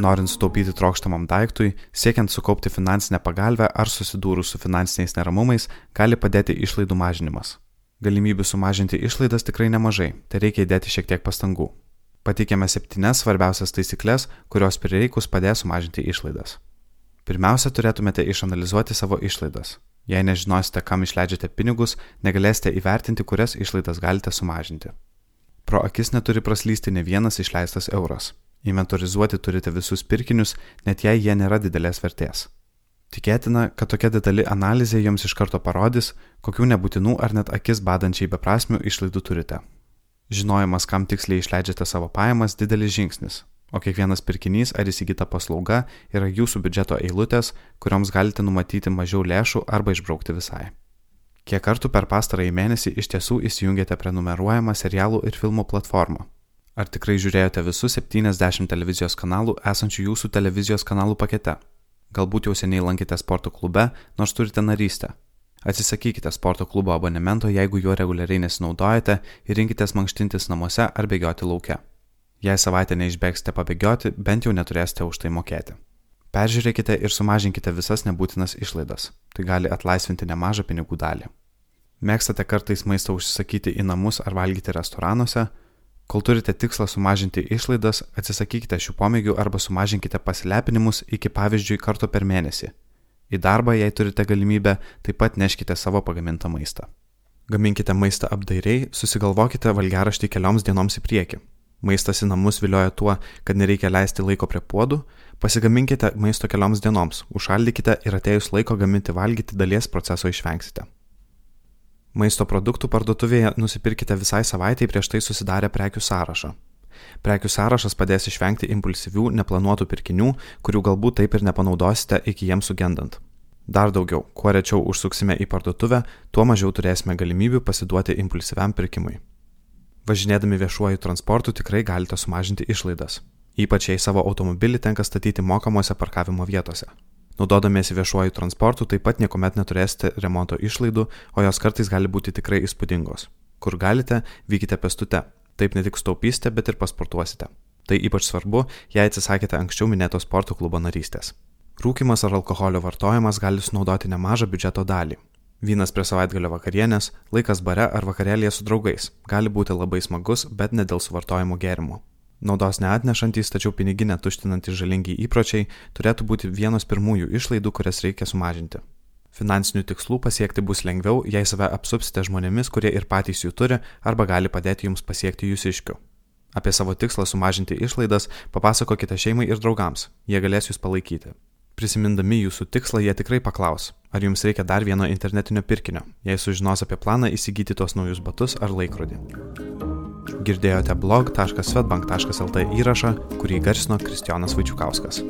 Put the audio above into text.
Norint sutaupyti trokštamam daiktui, siekiant sukaupti finansinę pagalbę ar susidūrus su finansiniais neramumais, gali padėti išlaidų mažinimas. Galimybių sumažinti išlaidas tikrai nemažai, tai reikia įdėti šiek tiek pastangų. Pateikėme septynes svarbiausias taisyklės, kurios prireikus padės sumažinti išlaidas. Pirmiausia, turėtumėte išanalizuoti savo išlaidas. Jei nežinosite, kam išleidžiate pinigus, negalėsite įvertinti, kurias išlaidas galite sumažinti. Pro akis neturi praslysti ne vienas išleistas euras. Inventorizuoti turite visus pirkinius, net jei jie nėra didelės vertės. Tikėtina, kad tokia detali analizė jums iš karto parodys, kokių nebūtinų ar net akis badančiai beprasmių išlaidų turite. Žinojimas, kam tiksliai išleidžiate savo pajamas, didelis žingsnis, o kiekvienas pirkinys ar įsigyta paslauga yra jūsų biudžeto eilutės, kurioms galite numatyti mažiau lėšų arba išbraukti visai. Kiek kartų per pastarąjį mėnesį iš tiesų įsijungėte prenumeruojamą serialų ir filmų platformą? Ar tikrai žiūrėjote visus 70 televizijos kanalų esančių jūsų televizijos kanalų pakete? Galbūt jau seniai lankėte sporto klube, nors turite narystę. Atsisakykite sporto klubo abonemento, jeigu juo reguliariai nesinaudojate ir rinkitės mankštintis namuose ar bėgioti laukia. Jei savaitę neišbėgsite pabėgioti, bent jau neturėsite už tai mokėti. Peržiūrėkite ir sumažinkite visas nebūtinas išlaidas. Tai gali atlaisvinti nemažą pinigų dalį. Mėgstate kartais maistą užsisakyti į namus ar valgyti restoranuose? Kol turite tikslą sumažinti išlaidas, atsisakykite šių pomėgių arba sumažinkite pasilepinimus iki pavyzdžiui karto per mėnesį Į darbą, jei turite galimybę, taip pat neškite savo pagamintą maistą. Gaminkite maistą apdairiai, susigalvokite valgeraštį kelioms dienoms į priekį. Maistas į namus vilioja tuo, kad nereikia leisti laiko prie puodų, pasigaminkite maisto kelioms dienoms, užšaldykite ir atėjus laiko gaminti valgyti dalies proceso išvengsite. Maisto produktų parduotuvėje nusipirkite visai savaitai prieš tai susidarę prekių sąrašą, Prekių sąrašas padės išvengti impulsyvių, neplanuotų pirkinių, kurių galbūt taip ir nepanaudosite iki jiems sugendant. Dar daugiau, kuo rečiau užsuksime į parduotuvę, tuo mažiau turėsime galimybių pasiduoti impulsyviam pirkimui. Važinėdami viešuoju transportu tikrai galite sumažinti išlaidas, ypač jei savo automobilį tenka statyti mokamuose parkavimo vietose. Naudodamiesi viešuoju transportu taip pat niekuomet neturėsite remonto išlaidų, o jos kartais gali būti tikrai įspūdingos. Kur galite, vykite pestute, Taip ne tik staupysite, bet ir pasportuosite. Tai ypač svarbu, jei atsisakėte anksčiau minėto sporto klubo narystės. Rūkimas ar alkoholio vartojimas gali sunaudoti nemažą biudžeto dalį. Vynas prie savaitgalio vakarienės, laikas bare ar vakarėlėje su draugais gali būti labai smagus, bet ne dėl suvartojimo gėrimų. Naudos neatnešantys, tačiau piniginę tuštinantys žalingi įpročiai turėtų būti vienos pirmųjų išlaidų, kurias reikia sumažinti. Finansinių tikslų pasiekti bus lengviau, jei save apsupsite žmonėmis, kurie ir patys jų turi arba gali padėti jums pasiekti jūsiškių. Apie savo tikslą sumažinti išlaidas papasakokite šeimai ir draugams, jie galės jūs palaikyti. Prisimindami jūsų tikslą, jie tikrai paklaus, ar jums reikia dar vieno internetinio pirkinio, jei sužinos apie planą įsigyti tos naujus batus ar laikrodį. Girdėjote blog.svetbank.lt įrašą, kurį garsino Kristijonas Vaičiukauskas.